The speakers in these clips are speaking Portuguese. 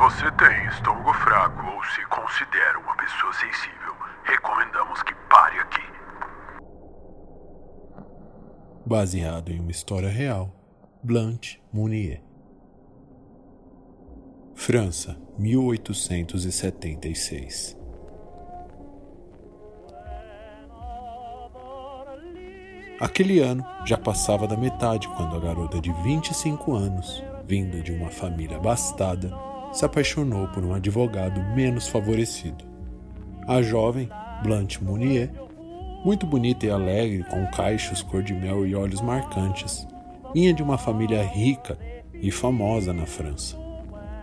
você tem estômago fraco ou se considera uma pessoa sensível, recomendamos que pare aqui. Baseado em uma história real, Blanche Mounier. França, 1876. Aquele ano já passava da metade quando a garota de 25 anos, vinda de uma família abastada, se apaixonou por um advogado menos favorecido. A jovem, Blanche Mounier, muito bonita e alegre, com caixos cor de mel e olhos marcantes, vinha de uma família rica e famosa na França.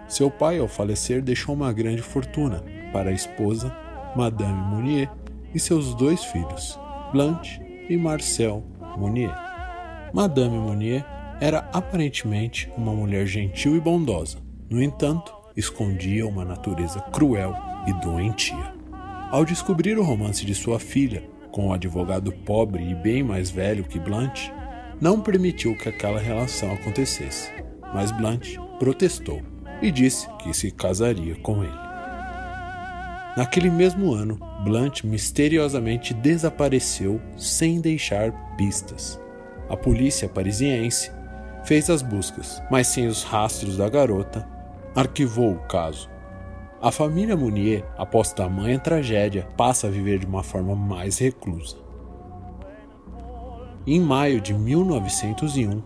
Seu pai, ao falecer, deixou uma grande fortuna para a esposa, Madame Mounier, e seus dois filhos, Blanche e Marcel Mounier. Madame Mounier era aparentemente uma mulher gentil e bondosa. No entanto, escondia uma natureza cruel e doentia. Ao descobrir o romance de sua filha com um advogado pobre e bem mais velho que Blanche, não permitiu que aquela relação acontecesse. Mas Blanche protestou e disse que se casaria com ele. Naquele mesmo ano, Blanche misteriosamente desapareceu sem deixar pistas. A polícia parisiense fez as buscas, mas sem os rastros da garota, arquivou o caso. A família Mounier, após tamanha tragédia, passa a viver de uma forma mais reclusa. Em maio de 1901,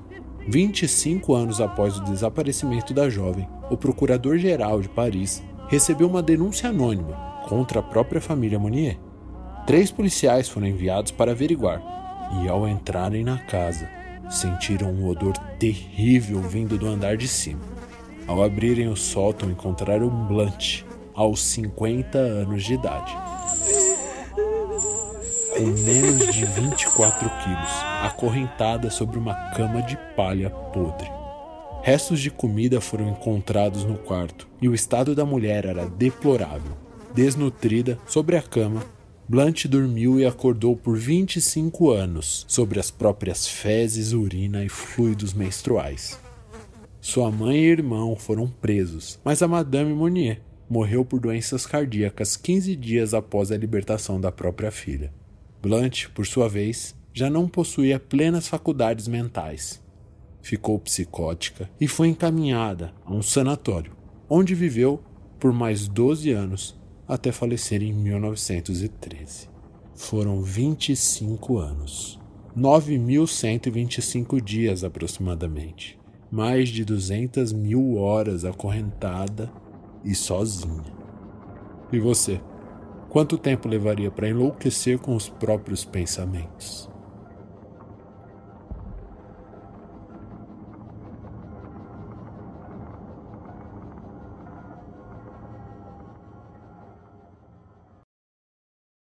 25 anos após o desaparecimento da jovem, o procurador-geral de Paris recebeu uma denúncia anônima contra a própria família Monier. Três policiais foram enviados para averiguar, e ao entrarem na casa, sentiram um odor terrível vindo do andar de cima. Ao abrirem o sótão, encontraram Blanche, aos 50 anos de idade. Com menos de 24 quilos, acorrentada sobre uma cama de palha podre. Restos de comida foram encontrados no quarto e o estado da mulher era deplorável. Desnutrida, sobre a cama, Blanche dormiu e acordou por 25 anos sobre as próprias fezes, urina e fluidos menstruais. Sua mãe e irmão foram presos, mas a Madame Monnier morreu por doenças cardíacas 15 dias após a libertação da própria filha. Blanche, por sua vez, já não possuía plenas faculdades mentais ficou psicótica e foi encaminhada a um sanatório, onde viveu por mais 12 anos até falecer em 1913. Foram 25 anos, 9.125 dias aproximadamente, mais de 200 mil horas acorrentada e sozinha. E você? Quanto tempo levaria para enlouquecer com os próprios pensamentos?